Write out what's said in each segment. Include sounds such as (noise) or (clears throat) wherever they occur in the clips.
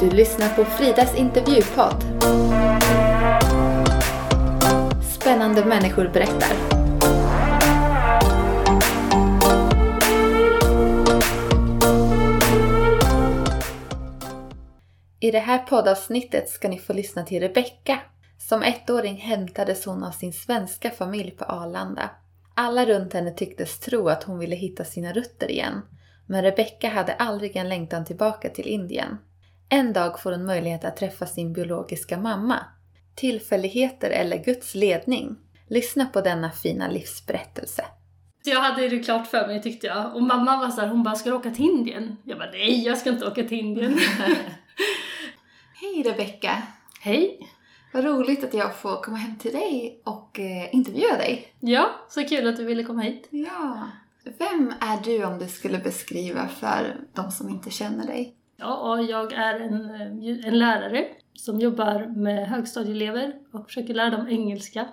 Du lyssnar på Fridas intervjupodd. Spännande människor berättar. I det här poddavsnittet ska ni få lyssna till Rebecka. Som ettåring hämtades hon av sin svenska familj på Arlanda. Alla runt henne tycktes tro att hon ville hitta sina rötter igen. Men Rebecka hade aldrig en längtan tillbaka till Indien. En dag får hon möjlighet att träffa sin biologiska mamma. Tillfälligheter eller Guds ledning? Lyssna på denna fina livsberättelse. Jag hade det klart för mig tyckte jag. Och mamma var såhär, hon bara, ska du åka till Indien? Jag bara, nej jag ska inte åka till Indien. (laughs) Hej Rebecka! Hej! Vad roligt att jag får komma hem till dig och eh, intervjua dig. Ja, så kul att du ville komma hit. Ja. Vem är du om du skulle beskriva för de som inte känner dig? Ja, jag är en, eh, en lärare som jobbar med högstadieelever och försöker lära dem engelska.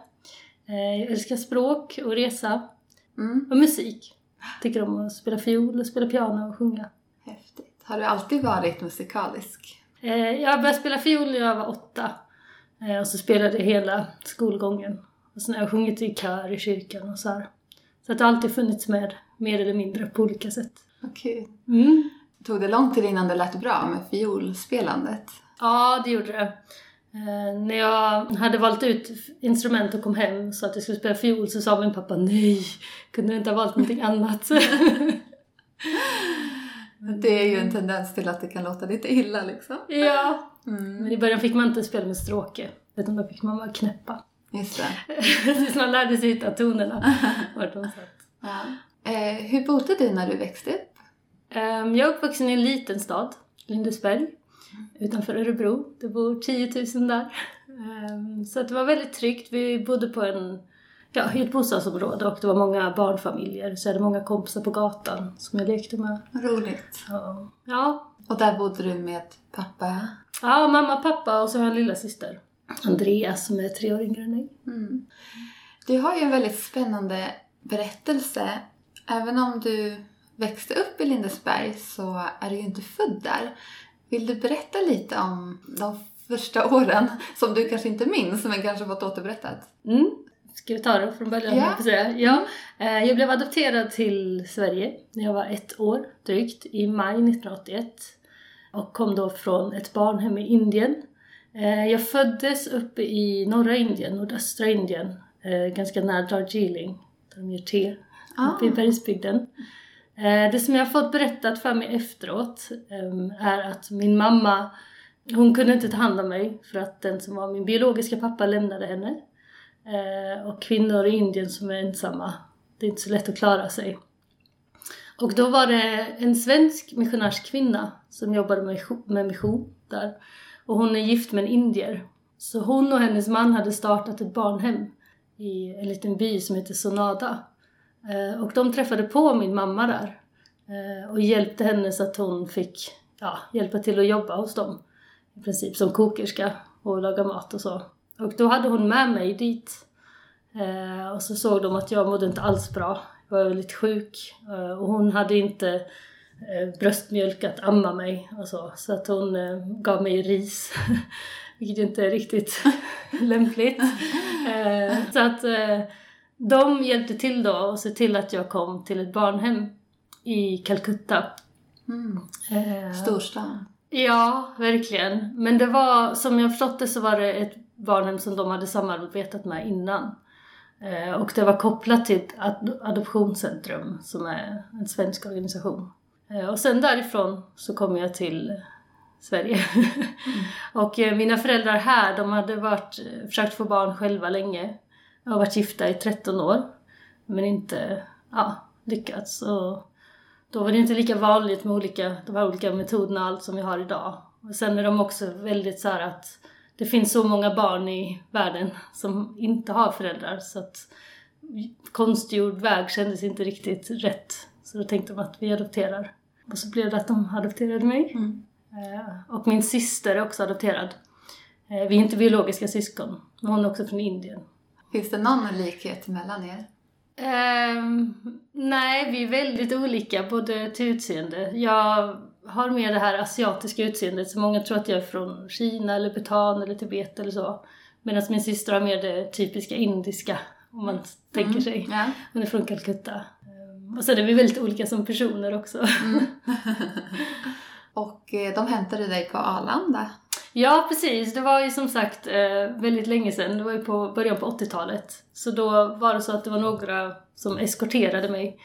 Eh, Jag älskar språk och resa Mm, och musik. Tycker om att spela fiol, och spela piano och sjunga. häftigt. Har du alltid varit musikalisk? Eh, Jag började spela fiol när jag var åtta. Och så spelade jag hela skolgången. Och sen har jag sjungit i kör i kyrkan och så här. Så att det har alltid funnits med, mer eller mindre, på olika sätt. Vad kul. Mm. Tog det lång tid innan det lät bra med fiolspelandet? Ja, det gjorde det. Eh, när jag hade valt ut instrument och kom hem så att jag skulle spela fiol så sa min pappa nej, kunde du inte ha valt någonting annat? (laughs) Det är ju en tendens till att det kan låta lite illa liksom. ja, Mm, men i början fick man inte spela med stråke, utan då fick man bara knäppa. just det. (laughs) Tills man lärde sig hitta tonerna. (laughs) Vart de satt. Ja. Eh, hur bodde du när du växte upp? Ehm, Jag är uppvuxen i en liten stad, Lindesberg, utanför Örebro. Det bor 10 000 där. Ehm, Så det var väldigt tryggt. Vi bodde på en, ja, i ett bostadsområde och det var många barnfamiljer. Så jag hade många kompisar på gatan som jag lekte med. Roligt. Ja, ja, Och där bodde du med pappa? ja mamma, pappa och så har jag en lilla syster. Andreas som är tre år yngre än mig. Mm. Du har ju en väldigt spännande berättelse. Även om du växte upp i Lindesberg så är du ju inte född där. Vill du berätta lite om de första åren som du kanske inte minns men kanske fått återberättat? Mm. Ska vi ta det från början? Ja. säga? ja. Eh, Jag blev adopterad till Sverige när jag var ett år drygt, i maj 1981. Och kom då från ett barnhem i Indien. Eh, Jag föddes uppe i norra Indien, nordöstra Indien, eh, ganska nära Darjeeling, där de gör te, uppe i Ah. bergsbygden. Eh, det som jag har fått berättat för mig efteråt ehm, är att min mamma, hon kunde inte ta hand om mig för att den som var min biologiska pappa lämnade henne. Eh, och kvinnor i Indien som är ensamma, det är inte så lätt att klara sig. Och då var det en svensk missionärskvinna som jobbade med mission där. Och hon är gift med en indier. Så hon och hennes man hade startat ett barnhem i en liten by som heter Sonada. Eh, och de träffade på min mamma där. Eh, och hjälpte henne så att hon fick ja, hjälpa till att jobba hos dem. I princip som kokerska och laga mat och så. Och då hade hon med mig dit. Eh, och så såg de att jag mådde inte alls bra. Jag var väldigt sjuk. Och hon hade inte bröstmjölk att amma mig och så. Så att hon gav mig ris. (laughs) Vilket inte är riktigt (laughs) lämpligt. Så att de hjälpte till då och se till att jag kom till ett barnhem i Calcutta. Mm. Eh, Storstan. Ja, verkligen. Men det var, som jag förstått det så var det ett barnhem som de hade samarbetat med innan. Eh, och det var kopplat till ett ad- adoptionscentrum som är en svensk organisation. Eh, och sen därifrån så kom jag till Sverige. (laughs) och eh, mina föräldrar här, de hade varit, försökt få barn själva länge. Jag har varit gifta i 13 år. Men inte ja, lyckats. Och då var det inte lika vanligt med olika, de här olika metoderna och allt som vi har idag. Och sen är de också väldigt så här att det finns så många barn i världen som inte har föräldrar så att konstgjord väg kändes inte riktigt rätt. Så då tänkte de att vi adopterar. Och så blev det att de adopterade mig. Mm. Eh, Och min syster är också adopterad. Eh, Vi är inte biologiska syskon, men hon är också från Indien. Finns det någon likhet mellan er? Ehm, nej, vi är väldigt olika både till utseende. Jag har mer det här asiatiska utseendet, så många tror att jag är från Kina eller Bhutan eller Tibet eller så. Medan min syster har mer det typiska indiska, om man tänker sig. Ja. Hon är från Calcutta. Ehm, Och sen är vi väldigt olika som personer också. (laughs) Och eh, de hämtade dig på Arlanda. Ja, precis. Det var ju som sagt eh, väldigt länge sedan. Det var ju på början på 80-talet. Så då var det så att det var några som eskorterade mig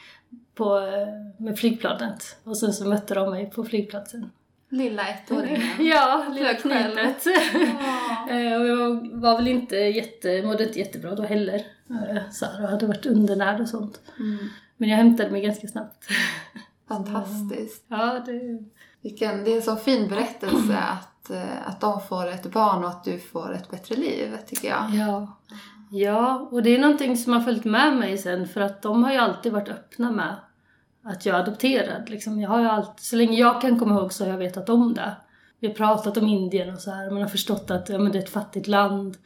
på, eh, med flygplanet. Och sen så mötte de mig på flygplatsen. Lilla ettåringen. (laughs) Ja, lilla. Ja. (laughs) Eh, och jag var väl inte jätte, mådde inte jättebra då heller. Så här, och hade varit undernärd och sånt. Mm. Men jag hämtade mig ganska snabbt. (laughs) Fantastiskt. Ja, det, Vilken, det är en så fin berättelse (clears throat) att, Eh, att de får ett barn och att du får ett bättre liv, tycker jag. Ja. ja, och det är någonting som har följt med mig sen för att de har ju alltid varit öppna med att jag är adopterad. Liksom. Jag har ju alltid, så länge jag kan komma ihåg så har jag vetat om det. Vi har pratat om Indien och så här, man har förstått att ja, men det är ett fattigt land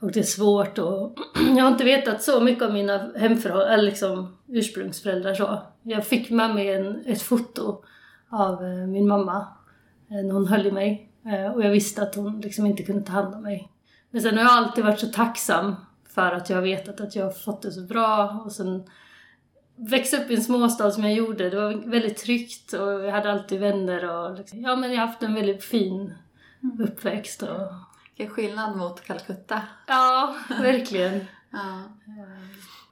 och det är svårt och (clears throat) jag har inte vetat så mycket om mina hemförhållanden, eller liksom ursprungsföräldrar så. Jag fick med mig en, ett foto av eh, min mamma eh, när hon höll i mig och jag visste att hon liksom inte kunde ta hand om mig. Men sen har jag alltid varit så tacksam för att jag har vetat att jag har fått det så bra och sen växa upp i en småstad som jag gjorde, det var väldigt tryggt och jag hade alltid vänner och liksom, ja men jag har haft en väldigt fin uppväxt och Vilken skillnad mot Calcutta. ja, verkligen. (laughs) Ja.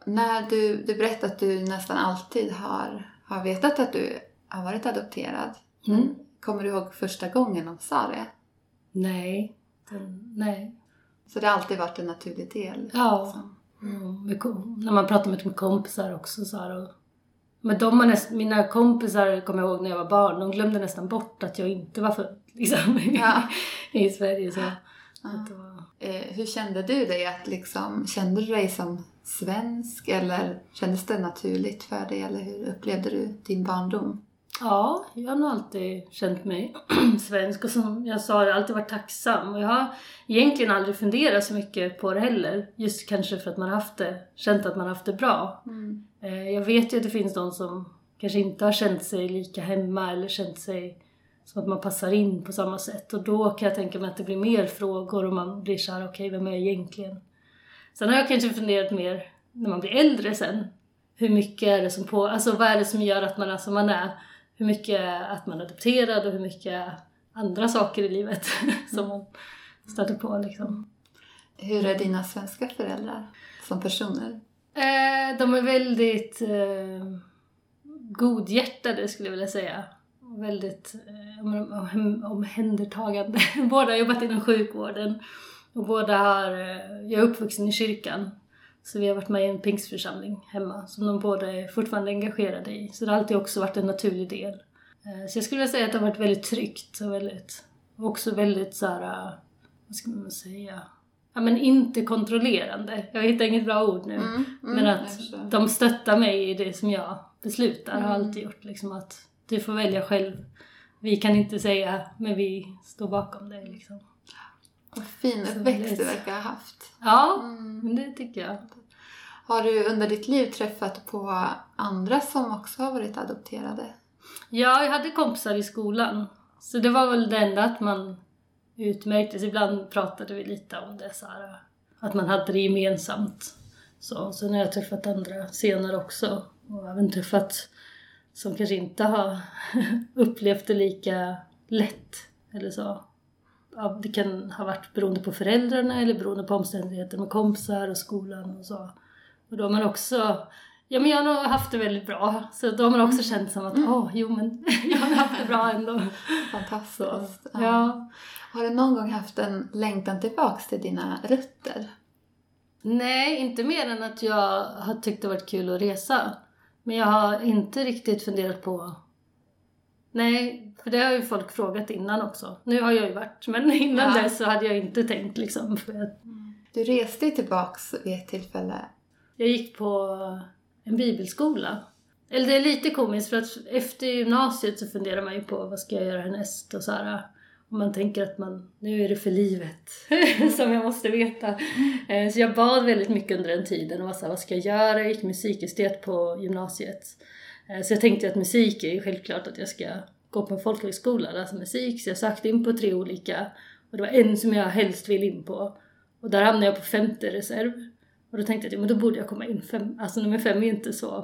När du, du berättade att du nästan alltid har, har vetat att du har varit adopterad. Mm. Kommer du ihåg första gången de sa det? Nej, den, nej. Så det har alltid varit en naturlig del? Ja. liksom. Mm, när man pratar med, kompisar också så här, och, Men de näst, mina kompisar, kommer jag ihåg när jag var barn, de glömde nästan bort att jag inte var född (laughs) liksom, Ja. i Sverige. Så. Ja. Var, Eh, hur kände du dig? Att liksom, kände du dig som svensk eller kändes det naturligt för dig? Eller hur upplevde du din barndom? Ja, jag har nog alltid känt mig (clears throat) svensk och som jag sa, jag har alltid varit tacksam. Och jag har egentligen aldrig funderat så mycket på det heller. Just kanske för att man har haft det, känt att man har haft det bra. Eh, Jag vet ju att det finns de som kanske inte har känt sig lika hemma eller känt sig som att man passar in på samma sätt. Och då kan jag tänka mig att det blir mer frågor och man blir såhär, okej vem är jag egentligen? Sen har jag kanske funderat mer när man blir äldre sen. Hur mycket är det som på, alltså vad är det som gör att man är som man är? Hur mycket att man är adopterad och hur mycket andra saker i livet (laughs) som man stöter på liksom. Hur är dina svenska föräldrar som personer? Eh, de är väldigt eh, godhjärtade skulle jag vilja säga. Väldigt eh, om- om- omhändertagande. (laughs) båda har jobbat inom sjukvården. Och båda har, eh, jag är uppvuxen i kyrkan. Så vi har varit med i en pingstförsamling hemma som de båda är fortfarande engagerade i. Så det har alltid också varit en naturlig del. Eh, så jag skulle vilja säga att det har varit väldigt tryggt och väldigt, också väldigt så här, eh, vad ska man säga? Ja men inte kontrollerande. Jag hittar inget bra ord nu. Mm, Men jag att de stöttar mig i det som jag beslutar har Mm. alltid gjort. Liksom att du får välja själv. Vi kan inte säga, men vi står bakom dig liksom. Vad fin uppväxt du verkar ha haft. Ja, Mm. det tycker jag. Har du under ditt liv träffat på andra som också har varit adopterade? Ja, jag hade kompisar i skolan. Så det var väl det enda att man utmärktes. Ibland pratade vi lite om det så här, att man hade det gemensamt. Så, sen har jag träffat andra senare också. Och även träffat som kanske inte har (laughs) upplevt det lika lätt. Eller så. Ja, det kan ha varit beroende på föräldrarna eller beroende på omständigheter med kompisar och skolan och så. Och då har man också Ja men jag har nog haft det väldigt bra. Så då har man också känt som att åh, jo men (laughs) jag har haft det bra ändå. Fantastiskt. Ja. ja. Har du någon gång haft en längtan tillbaks till dina rötter? Nej, inte mer än att jag har tyckt det varit kul att resa. Men jag har inte riktigt funderat på... Nej, för det har ju folk frågat innan också. Nu har jag ju varit, men (laughs) innan Ja. dess så hade jag inte tänkt liksom. För att Du reste ju tillbaks vid ett tillfälle. jag gick på en bibelskola. Eller det är lite komiskt för att efter gymnasiet så funderar man ju på vad ska jag göra härnäst och så här. Och man tänker att man, nu är det för livet (laughs) som jag måste veta. Eh, Så jag bad väldigt mycket under den tiden och var så här, vad ska jag göra? Jag gick musikestet på gymnasiet. Eh, Så jag tänkte att musik är ju självklart att jag ska gå på en folkhögskola, läsa musik, så jag sökte in på tre olika. Och det var en som jag helst ville in på. Och där hamnade jag på femte reserv. Och då tänkte jag att men då borde jag komma in. Fem, alltså nummer fem är inte så.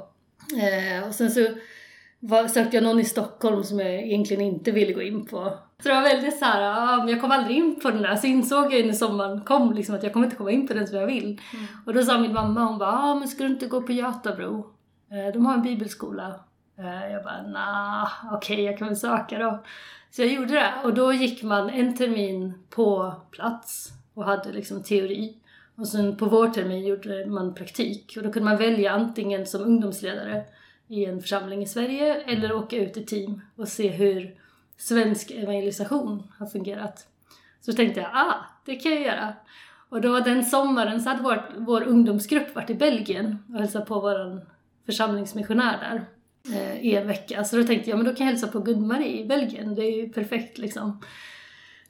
Eh, och sen så var, sökte jag någon i Stockholm som jag egentligen inte ville gå in på. Så det var väldigt såhär, ja, men jag kom aldrig in på den där. Så insåg jag när sommaren kom liksom, att jag kommer inte komma in på den som jag vill. Mm. Och då sa min mamma, hon bara, ja men ska du inte gå på Götabro? Eh, de har en bibelskola. Eh, jag bara, nah, okej okay, jag kan väl söka då. Så jag gjorde det. Och då gick man en termin på plats och hade liksom teori. Och sen på vårtermin gjorde man praktik. Och då kunde man välja antingen som ungdomsledare i en församling i Sverige eller åka ut i team och se hur svensk evangelisation har fungerat. Så tänkte jag, ah, det kan jag göra. Och då den sommaren så hade vår, vår ungdomsgrupp varit i Belgien och hälsat på vår församlingsmissionär där eh, i en vecka. Så då tänkte jag, men då kan jag hälsa på Gun-Marie i Belgien, det är ju perfekt liksom.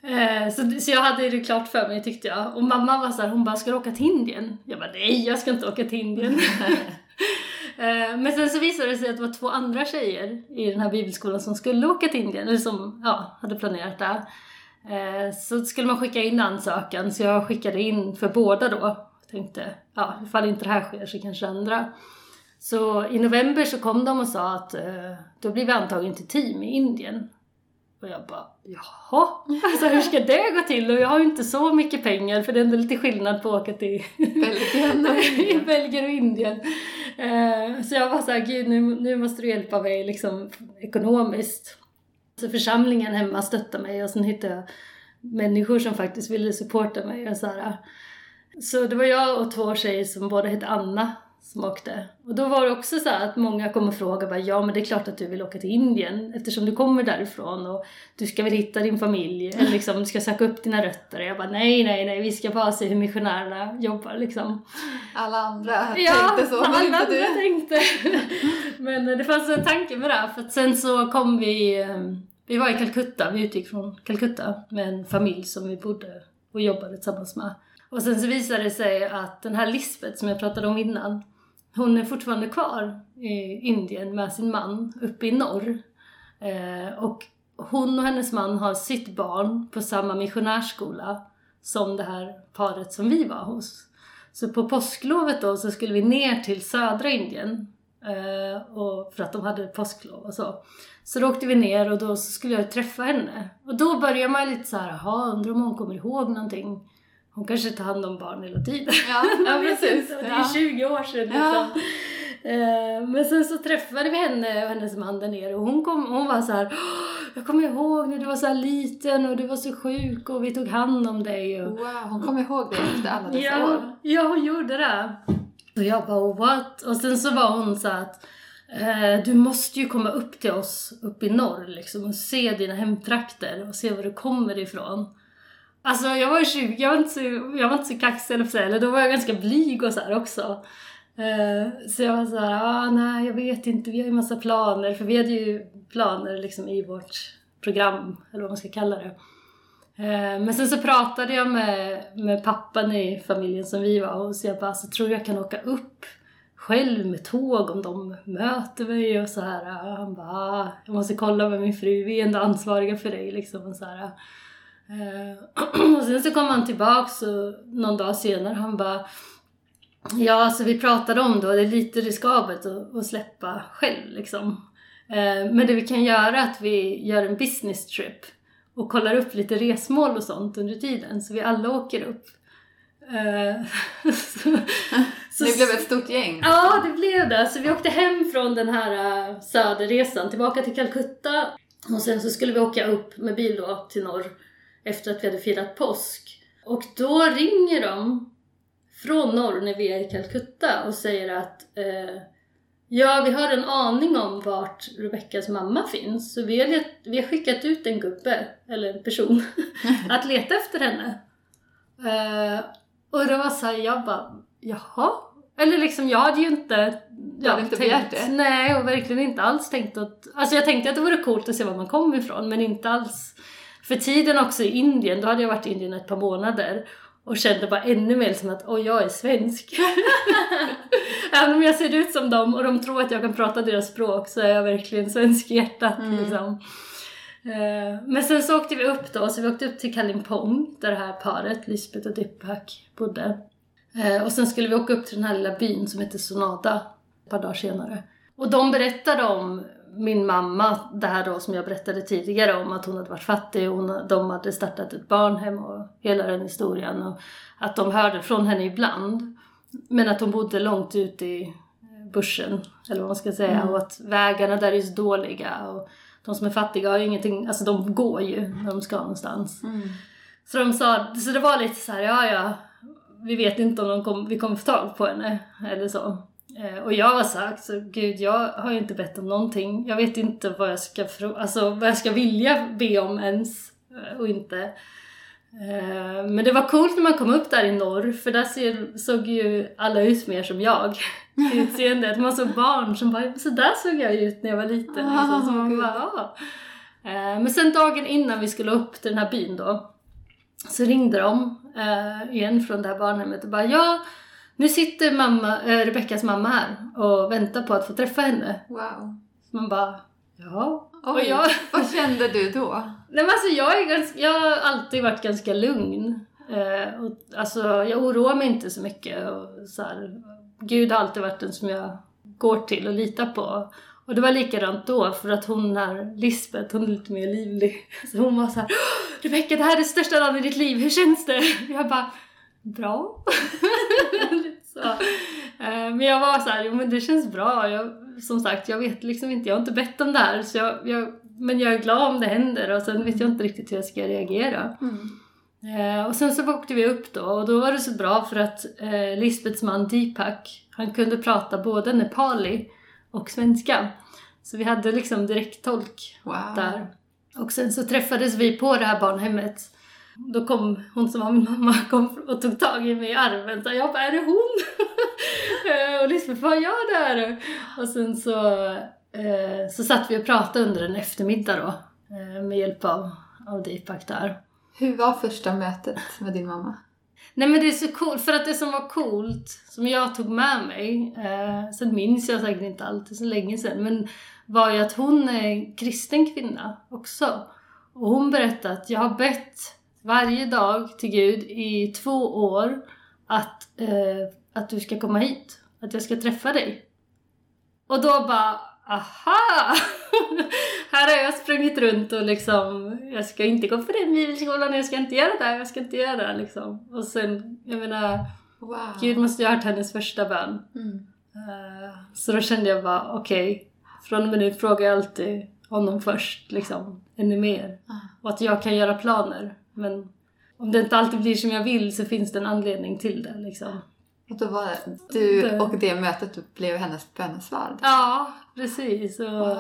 Eh, så, så jag hade det klart för mig tyckte jag. Och mamma var så här, hon bara, ska du åka till Indien? Jag bara, nej jag ska inte åka till Indien. (laughs) Eh, men sen så visade det sig att det var två andra tjejer i den här bibelskolan som skulle åka till Indien, eller som ja, hade planerat det. Eh, så skulle man skicka in ansökan, så jag skickade in för båda då. Tänkte, ja, ifall inte det här sker så kanske andra. Så i november så kom de och sa att eh, då blir vi antagen till team i Indien. Och jag bara, jaha, alltså hur ska det gå till? Och jag har ju inte så mycket pengar för det är ändå lite skillnad på att åka till Belgien och (laughs) Indien. Belgien och Indien. Uh, så jag var såhär, gud nu, nu måste du hjälpa mig liksom ekonomiskt. Så församlingen hemma stöttade mig och sen hittade jag människor som faktiskt ville supporta mig och så här. Så det var jag och två tjejer som båda hette Anna som åkte. Och då var det också så att många kom och frågade bara, ja men det är klart att du vill åka till Indien eftersom du kommer därifrån och du ska väl hitta din familj eller liksom du ska söka upp dina rötter. Och jag bara, nej nej nej vi ska bara se hur missionärerna jobbar liksom. Alla andra ja, tänkte så, men alla inte andra du. tänkte. men det fanns en tanke med det för att sen så kom vi, eh, vi var i Calcutta, vi utgick från Calcutta med en familj som vi bodde och jobbade tillsammans med. Och sen så visade det sig att den här Lisbeth som jag pratade om innan, hon är fortfarande kvar i Indien med sin man uppe i norr. Eh, och hon och hennes man har sitt barn på samma missionärskola som det här paret som vi var hos. Så på påsklovet då så skulle vi ner till södra Indien eh, och för att de hade påsklov och så. Så då åkte vi ner och då skulle jag träffa henne. Och då börjar man lite så här, jaha, undrar om hon kommer ihåg någonting hon kanske tar hand om barn hela tiden. Ja, (laughs) ja precis. det är 20 år sedan liksom. Ja. Eh, men sen så träffade vi henne och hennes man där nere och hon, kom, hon var så här, jag kommer ihåg när du var så liten och du var så sjuk och vi tog hand om dig. Och, wow, hon kom ihåg det efter alla dessa ja, år? Ja, hon gjorde det. Och jag bara what? Och sen så var hon så att eh, du måste ju komma upp till oss uppe i norr liksom och se dina hemtrakter och se var du kommer ifrån. Alltså jag var 20, jag var inte så, jag var inte så kaxig eller så eller då var jag ganska blyg och så här också. Uh, så jag var så här, ah, nej jag vet inte, vi har ju massa planer, för vi hade ju planer liksom i vårt program, eller vad man ska kalla det. Uh, men sen så pratade jag med, med pappan i familjen som vi var hos, jag bara, så tror jag kan åka upp själv med tåg om de möter mig och så här. Och Han bara, ah, jag måste kolla med min fru, vi är ändå ansvariga för dig liksom. Och så här. Eh, (clears throat) och sen så kom han tillbaks och någon dag senare han bara Ja, alltså vi pratade om då, det är lite riskabelt att, att släppa själv liksom. Eh, men det vi kan göra är att vi gör en business trip och kollar upp lite resmål och sånt under tiden, så vi alla åker upp. Eh, (laughs) så, så, det blev ett stort gäng? Ja, det blev det. Så vi åkte hem från den här söderresan tillbaka till Calcutta och sen så skulle vi åka upp med bil då till norr efter att vi hade firat påsk. Och då ringer de från norr när vi är i Calcutta och säger att eh, Ja, vi har en aning om vart Rebeckas mamma finns, så vi har, vi har skickat ut en gubbe, eller en person, (laughs) att leta efter henne. Uh, och det var såhär, jag bara, jaha? Eller liksom, jag hade ju inte... Du hade inte begärt det? Nej, och verkligen inte alls tänkt att... Alltså jag tänkte att det vore coolt att se var man kom ifrån, men inte alls för tiden också i Indien, då hade jag varit i Indien ett par månader och kände bara ännu mer som att åh, jag är svensk. (laughs) Även om jag ser ut som dem och de tror att jag kan prata deras språk så är jag verkligen svensk i hjärtat. Mm. Liksom. Eh, Men sen så åkte vi upp då, så vi åkte upp till Kalimpong där det här paret, Lisbeth och Dipak, bodde. Eh, Och sen skulle vi åka upp till den här lilla byn som heter Sonada ett par dagar senare. Och de berättade om min mamma, det här då som jag berättade tidigare om att hon hade varit fattig och hon, de hade startat ett barnhem och hela den historien. Och att de hörde från henne ibland. Men att hon bodde långt ute i bushen, eller vad man ska säga. Och att vägarna där är så dåliga. Och de som är fattiga har ju ingenting, alltså de går ju när de ska någonstans. Så de sa, så det var lite så här, ja ja, vi vet inte om de kom, vi kommer få tag på henne eller så. Eh, och jag har sagt, så gud jag har ju inte bett om någonting. Jag vet inte vad jag ska, alltså, vad jag ska vilja be om ens eh, och inte. Eh, Men det var coolt när man kom upp där i norr för där såg ju alla ut mer som jag. i (laughs) Utseendet. Man såg barn som bara, så där såg jag ut när jag var liten. Liksom. Så man gud. bara, "Ah." Men sen dagen innan vi skulle upp till den här byn då så ringde de igen från det här barnhemmet och bara ja, nu sitter mamma, eh, Rebeckas mamma här och väntar på att få träffa henne. Wow. Så man bara ja. Oj, Och (laughs) jag, vad kände du då? nej men alltså jag, är ganska, jag har alltid varit ganska lugn. Eh, och, alltså jag oroar mig inte så mycket. Och, så här, Gud har alltid varit den som jag går till och litar på. Och det var likadant då för att hon här, Lisbeth, hon är lite mer livlig. (laughs) Så hon var så här, "Åh, Rebecka det här är det största dagen i ditt liv, hur känns det? (laughs) Jag bara, bra. (laughs) Eh, Men jag var så här, jo men det känns bra. Jag, som sagt, jag vet liksom inte, jag har inte bett om det här. Så jag, jag, men jag är glad om det händer och sen vet jag inte riktigt hur jag ska reagera. Eh, och sen så åkte vi upp då och då var det så bra för att eh, Lisbeths man Deepak, han kunde prata både nepali och svenska. Så vi hade liksom direkttolk Wow. där. Och sen så träffades vi på det här barnhemmet. Då kom hon som var min mamma kom och tog tag i mig i armen. Så jag bara, är det hon? (laughs) Eh, och Lisbeth vad gör där? Och sen så, eh, så satt vi och pratade under en eftermiddag då. Eh, med hjälp av, av Deepak där. Hur var första mötet med din mamma? Nej men det är så coolt, för att det som var coolt, som jag tog med mig, eh, sen minns jag säkert inte allt, det är så länge sedan, men var ju att hon är kristen kvinna också. Och hon berättade att jag har bett varje dag till Gud i två år att, eh, att du ska komma hit, att jag ska träffa dig. Och då bara, aha! (laughs) Här har jag sprungit runt och liksom, jag ska inte gå på den bibelskolan, jag ska inte göra det, här, jag ska inte göra det liksom. Och sen, jag menar, Wow. Gud måste ju ha hört hennes första bön. Mm. Eh, Så då kände jag bara, okej, från och med nu frågar jag alltid honom först, liksom, ännu mer. Ah. Och att jag kan göra planer. Men om det inte alltid blir som jag vill så finns det en anledning till det, liksom. Och då var du och det mötet blev hennes bönesvar? Ja, precis. Och, Wow.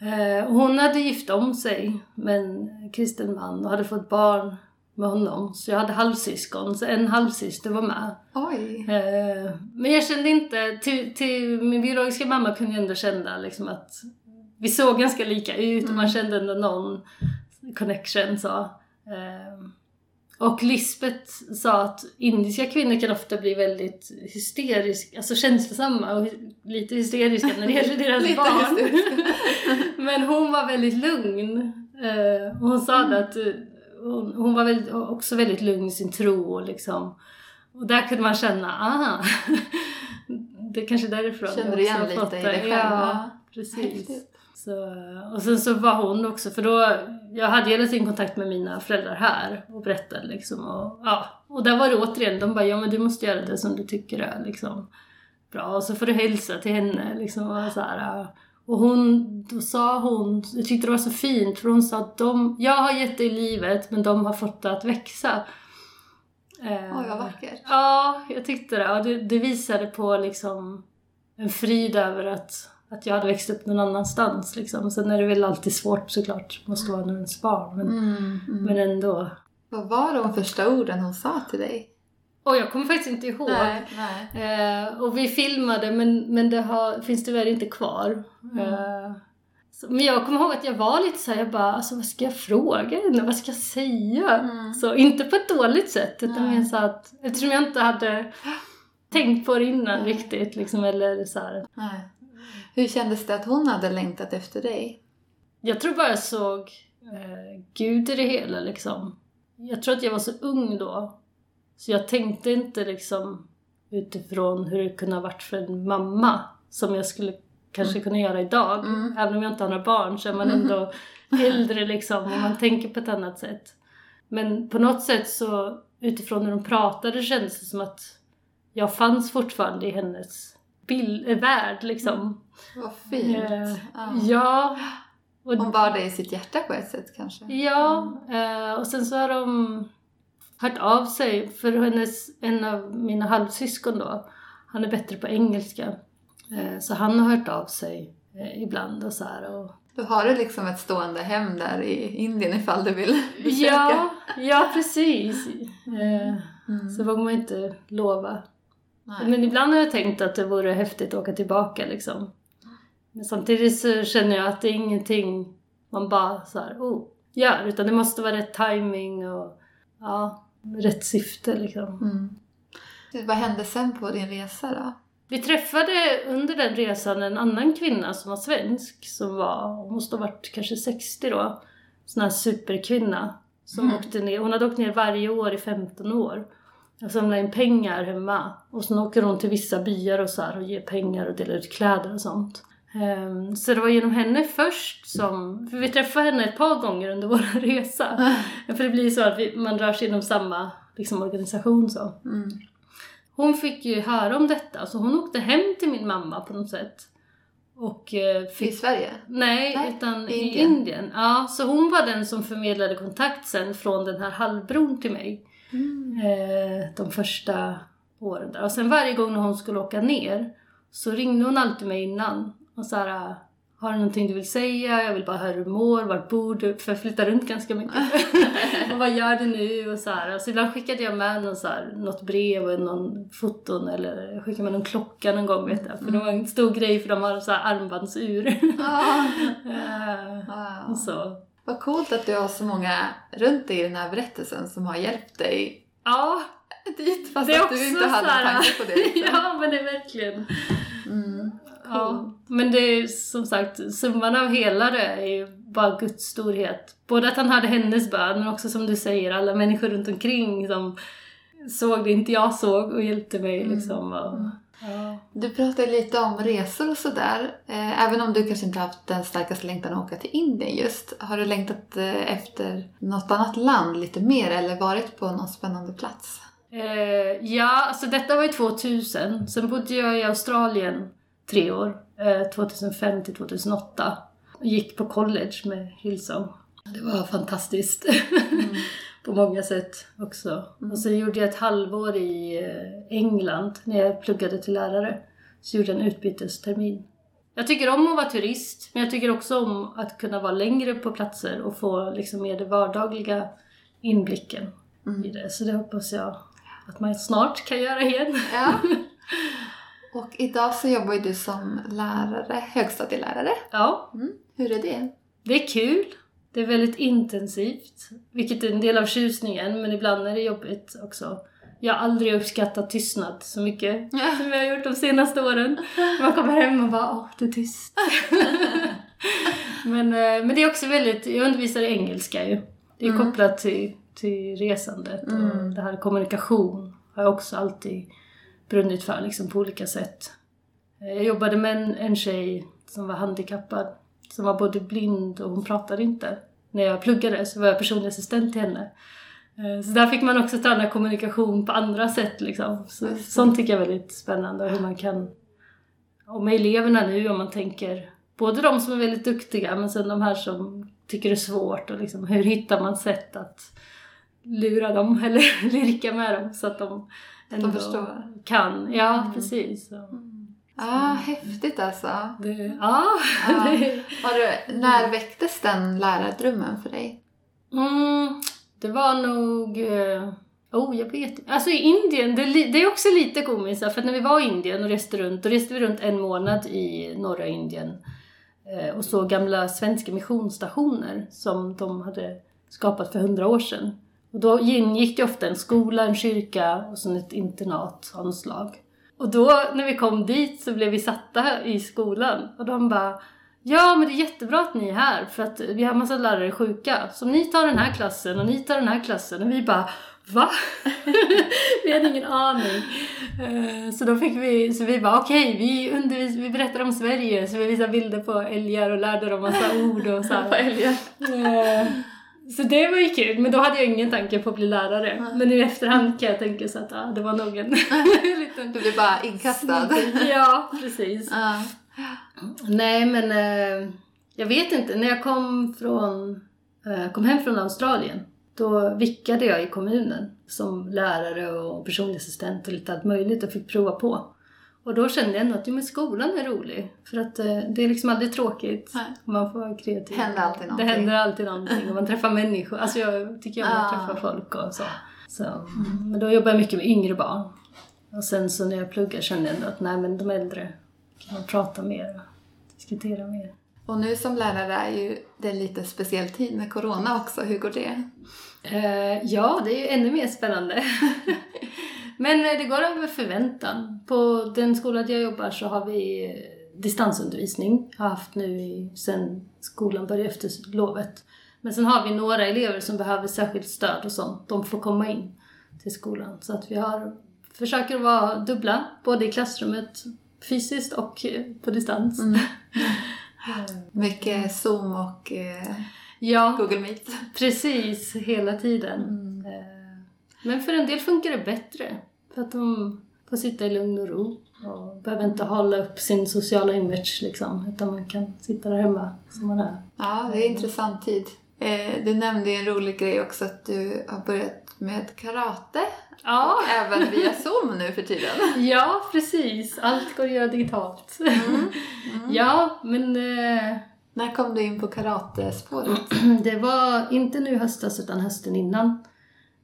eh, hon hade gift om sig med en kristen man och hade fått barn med honom. Så jag hade halvsyskon, så en halvsyster var med. Oj. Eh, men jag kände inte, till, till min biologiska mamma kunde jag ändå känna liksom att vi såg ganska lika ut och man kände ändå någon connection så. Eh, och Lisbeth sa att indiska kvinnor kan ofta bli väldigt hysteriska, alltså känslosamma och lite hysteriska när det gäller (laughs) deras barn. (laughs) Men hon var väldigt lugn. Eh, och hon sa det att eh, hon, hon var väldigt, också väldigt lugn i sin tro och liksom. Och där kunde man känna, aha, (laughs) det är kanske därifrån Kände jag du igen lite i dig själv? Ja. precis. Häftigt. Så, och sen så var hon också, för då, jag hade hela tiden kontakt med mina föräldrar här och berättade liksom. Och, ja, och där var det återigen, de bara, ja men du måste göra det som du tycker är liksom bra. Och så får du hälsa till henne liksom. Och, så här, och hon, då sa hon, jag tyckte det var så fint, för hon sa att de, jag har gett dig livet men de har fått det att växa. Eh, Oj, vad vackert. Ja, jag tyckte det. Och det, det visade på liksom en frid över att, att jag hade växt upp någon annanstans. Liksom. Sen är det väl alltid svårt såklart, måste vara ens barn. Men, Mm, mm. men ändå. Vad var de första orden hon sa till dig? Och jag kommer faktiskt inte ihåg. nej. Eh, och vi filmade men, men det har, finns tyvärr inte kvar. Eh, så, men jag kommer ihåg att jag var lite så här, jag bara, alltså vad ska jag fråga henne? Vad ska jag säga? Mm. Så inte på ett dåligt sätt utan Nej. mer så att, eftersom jag inte hade tänkt på det innan riktigt liksom, eller så här. Hur kändes det att hon hade längtat efter dig? Jag tror bara jag såg eh, Gud i det hela liksom. Jag tror att jag var så ung då. Så jag tänkte inte liksom utifrån hur det kunde ha varit för en mamma som jag skulle kanske Mm. kunna göra idag. Mm. Även om jag inte har några barn så är man ändå (laughs) äldre liksom och man tänker på ett annat sätt. Men på något sätt så utifrån hur de pratade kändes det som att jag fanns fortfarande i hennes bild, äh, värld liksom. Vad fint. Eh, Ja. Ja. Och, Hon bar dig i sitt hjärta på ett sätt kanske. ja, eh, och sen så har de hört av sig för hennes, en av mina halvsyskon då, han är bättre på engelska. Eh, Så han har hört av sig eh, ibland och så här. Och, Då har du liksom ett stående hem där i Indien ifall du vill (laughs) besöka. ja, ja, precis. Eh, Mm. Så vågar man inte lova. Nej. Men ibland har jag tänkt att det vore häftigt att åka tillbaka liksom. Men samtidigt så känner jag att det är ingenting man bara så här, oh, gör. Utan det måste vara rätt timing och ja, rätt syfte liksom. Mm. Vad hände sen på din resa då? Vi träffade under den resan en annan kvinna som var svensk. Som var, hon måste ha varit kanske 60 då. Sån här superkvinna. Som Mm. åkte ner, hon hade åkt ner varje år i 15 år. Och samlade in pengar hemma. Och sen åker hon till vissa byar och så och ger pengar och delar ut kläder och sånt. Ehm, så det var genom henne först som, för vi träffade henne ett par gånger under (laughs) vår resa. För det blir så att vi, man rör sig inom samma liksom, organisation så. Mm. Hon fick ju höra om detta, så hon åkte hem till min mamma på något sätt. Och eh, I fick... Sverige? Nej, Nej, utan i i Indien. Indien. Ja, så hon var den som förmedlade kontakt sen från den här halvbron till mig. Mm. Eh, de första åren där. Och sen varje gång när hon skulle åka ner så ringde hon alltid mig innan och så här, har du någonting du vill säga? Jag vill bara höra hur du mår, vart bor du? För jag flyttar runt ganska mycket. (laughs) och vad gör du nu? Och så här. Så ibland skickade jag med någon så här, något brev och någon foton eller jag skickade med någon klocka någon gång vet jag. För det var en stor grej för de har så armbandsur. Ah, (laughs) wow. så. Vad coolt att du har så många runt dig i den här berättelsen som har hjälpt dig Ja, dit fast Det är att du inte hade en tanke på det. (laughs) Liksom. ja men det är verkligen. Mm. Ja, men det är som sagt, summan av hela det är ju bara Guds storhet. Både att han hade hennes bön, men också som du säger, alla människor runt omkring som såg det inte jag såg och hjälpte mig Mm. liksom. Och, ja. Du pratade lite om resor och sådär. Eh, även om du kanske inte haft den starkaste längtan att åka till Indien just. Har du längtat eh, efter något annat land lite mer eller varit på någon spännande plats? Eh, ja, alltså detta var ju 2000. Sen bodde jag i Australien tre år, eh, 2005 till 2008. Och gick på college med Hillsong. Det var fantastiskt. (laughs) på många sätt också. Och så gjorde jag ett halvår i eh, England när jag pluggade till lärare. Så gjorde jag en utbytestermin. Jag tycker om att vara turist, men jag tycker också om att kunna vara längre på platser och få liksom mer den vardagliga inblicken i det. Så det hoppas jag att man snart kan göra igen. Ja. (laughs) Och idag så jobbar ju du som lärare, högstadielärare. Ja, Mm. Hur är det? det är kul. Det är väldigt intensivt, vilket är en del av tjusningen, men ibland är det jobbigt också. Jag har aldrig uppskattat tystnad så mycket som jag har gjort de senaste åren. Man kommer hem och bara åh, det är tyst. (laughs) men, eh, men det är också väldigt, jag undervisar i engelska ju. Det är Mm. kopplat till, till resandet och Mm. det här kommunikation har jag också alltid brunnit för liksom på olika sätt. Eh, Jag jobbade med en, en tjej som var handikappad, som var både blind och hon pratade inte. När jag pluggade så var jag personlig assistent till henne. Eh, Så där fick man också träna kommunikation på andra sätt liksom. Så, sånt tycker jag är väldigt spännande hur man kan... Och med eleverna nu om man tänker, både de som är väldigt duktiga men sen de här som tycker det är svårt och liksom hur hittar man sätt att lura dem (laughs) eller lirka med dem så att de ändå förstår. kan. Ja, Mm. precis. Så. Ja, häftigt alltså. Det, ja, Ja. (laughs) det, Har du, när väcktes den lärardrömmen för dig? mm, det var nog... eh, Oh, jag vet. Alltså i Indien, det, det är också lite komiskt. För när vi var i Indien och reste runt, då reste vi runt en månad i norra Indien. eh, Och såg gamla svenska missionsstationer som de hade skapat för hundra år sedan. Och då ingick det ofta en skola, en kyrka och sen ett internat av något slag. Och då när vi kom dit så blev vi satta i skolan och de bara Ja, men det är jättebra att ni är här för att vi har massa lärare sjuka. Så ni tar den här klassen och ni tar den här klassen och vi bara Va? (laughs) vi hade ingen aning. Eh, Så då fick vi, så vi bara okej, vi, undervis, vi berättar om Sverige. Så vi visade bilder på älgar och lärde dem massa ord och så här. (laughs) På älgar. Så det var ju kul, men då hade jag ingen tanke på att bli lärare. Men nu i efterhand kan jag tänka så att ah, det var nog en liten... (laughs) Du blir bara inkastad. (laughs) Ja, precis. Ja. Nej, men eh, jag vet inte. När jag kom, från, eh, kom hem från Australien, då vickade jag i kommunen som lärare och personlig assistent och lite allt möjligt och fick prova på. Och då kände jag ändå att men skolan är rolig. För att eh, det är liksom aldrig tråkigt. Nej. Man får vara kreativ. Det händer alltid Det någonting. händer alltid någonting och man träffar människor. Alltså jag tycker om att Ah. träffa folk och så. så. Men då jobbar jag mycket med yngre barn. Och sen så när jag pluggar kände jag ändå att nej men de äldre kan man prata mer och diskutera mer. Och nu som lärare är ju det en lite speciell tid med corona också. Hur går det? Eh, ja, det är ju ännu mer spännande. (laughs) Men eh, det går över förväntan. På den skolan där jag jobbar så har vi eh, distansundervisning. Har haft nu sen skolan började efter lovet. Men sen har vi några elever som behöver särskilt stöd och sånt. De får komma in till skolan. Så att vi har, försöker vara dubbla, både i klassrummet fysiskt och eh, på distans. (laughs) Mycket Zoom och eh, Ja, Google Meet. Precis, hela tiden. Eh, Men för en del funkar det bättre. För att de får sitta i lugn och ro och behöver inte hålla upp sin sociala image liksom. Utan man kan sitta där hemma som man är. Ja, det är en intressant tid. Eh, du nämnde en rolig grej också att du har börjat med karate. Ja, Även via Zoom nu för tiden. (laughs) ja precis. Allt går att göra digitalt. (laughs) ja, men eh, När kom du in på karatespåret? (clears throat) det var inte nu höstas utan hösten innan.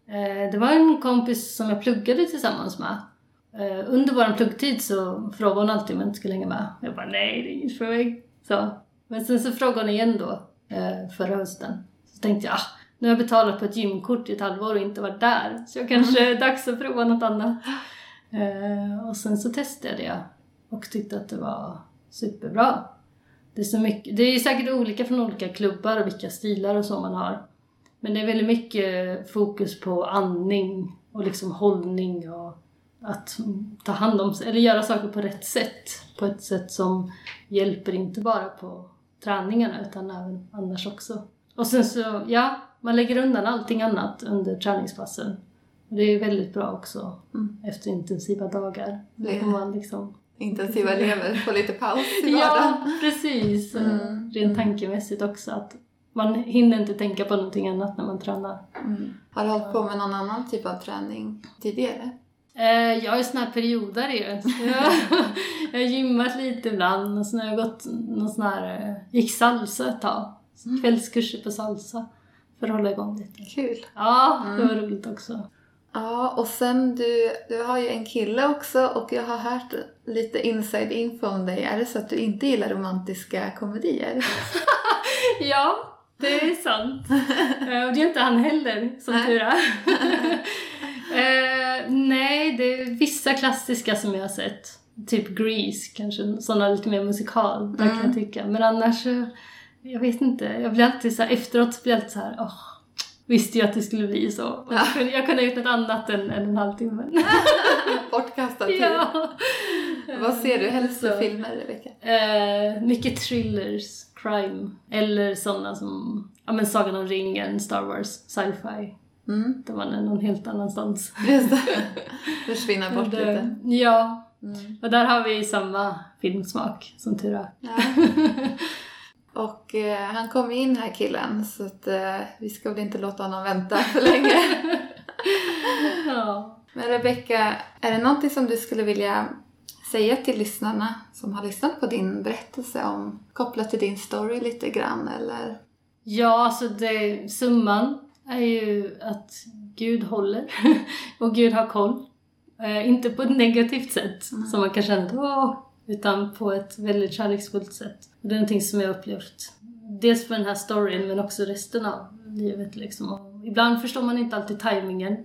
Eh, Det var en kompis som jag pluggade tillsammans med. Eh, Under vår pluggtid så frågade hon alltid om jag inte skulle hänga med. Jag bara nej, det är inget för mig. Så. Men sen så frågade hon igen då eh, förra hösten. Så tänkte jag, ah, nu har jag betalat på ett gymkort i ett halvår och inte varit där. Så jag kanske är dags att prova något annat. Och sen så testade jag och tyckte att det var superbra. Det är, så mycket, det är säkert olika från olika klubbar och vilka stilar och så man har. Men det är väldigt mycket fokus på andning och liksom hållning och att ta hand om sig, eller göra saker på rätt sätt. På ett sätt som hjälper inte bara på träningarna utan även annars också. Och sen så, ja, man lägger undan allting annat under träningspassen. Det är väldigt bra också efter intensiva dagar. Det- får man liksom Intensiva (laughs) elever får lite paus i vardagen. Ja, precis. Mm. Rent tankemässigt också. Att man hinner inte tänka på någonting annat när man tränar. Mm. Har du hållit på med någon annan typ av träning tidigare? Eh, jag har ju såna här perioder ju. (laughs) Jag, har gymmat lite ibland och sen har jag gått någon sån här, eh, gick salsa ett tag. Kvällskurser på salsa. För att hålla igång lite. Kul. Ja, det var roligt också. Ja, och sen du, du har ju en kille också och jag har hört lite inside info om dig. Är det så att du inte gillar romantiska komedier? (laughs) Ja, det är (laughs) sant. Eh, Och det är inte han heller, som Nej. tur är. (laughs) Eh, nej, det är vissa klassiska som jag har sett. Typ Grease, kanske sådana lite mer musikal, där kan jag tycka. Men annars, jag vet inte. Jag blir alltid så här, efteråt blir jag alltid så här, åh, visste jag att det skulle bli så. Och Jag kunde, ha gjort något annat än, än en halvtimme. (laughs) Bortkastad tid. ja. Vad ser du helst för filmer, Rebecka? Eh, mycket thrillers, crime. Eller sådana som, ja men Sagan om ringen, Star Wars, sci-fi. Mm, Där man är någon helt annanstans. (laughs) just det. Försvinna bort Det- lite. Ja, Mm. och där har vi samma filmsmak, som tur är. Ja. (laughs) Och eh, han kom in här killen så att eh, vi ska väl inte låta honom vänta för länge. (laughs) Ja. Men Rebecka, är det någonting som du skulle vilja säga till lyssnarna som har lyssnat på din berättelse om kopplat till din story lite grann eller? Ja, alltså det, summan är ju att Gud håller (laughs) och Gud har koll. Eh, inte på ett negativt sätt som man kan känna åh, utan på ett väldigt kärleksfullt sätt. Och det är någonting som jag har upplevt. Dels för den här storyn men också resten av livet liksom. Och ibland förstår man inte alltid tajmingen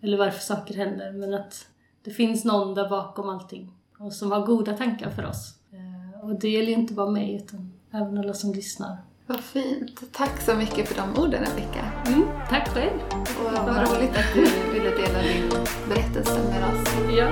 eller varför saker händer men att det finns någon där bakom allting och som har goda tankar för oss. Eh, och det gäller ju inte bara mig utan även alla som lyssnar. Vad fint. Tack så mycket för de orden Rebecka. Mm, tack själv. Och vad roligt att du ville dela din berättelse med oss. Ja,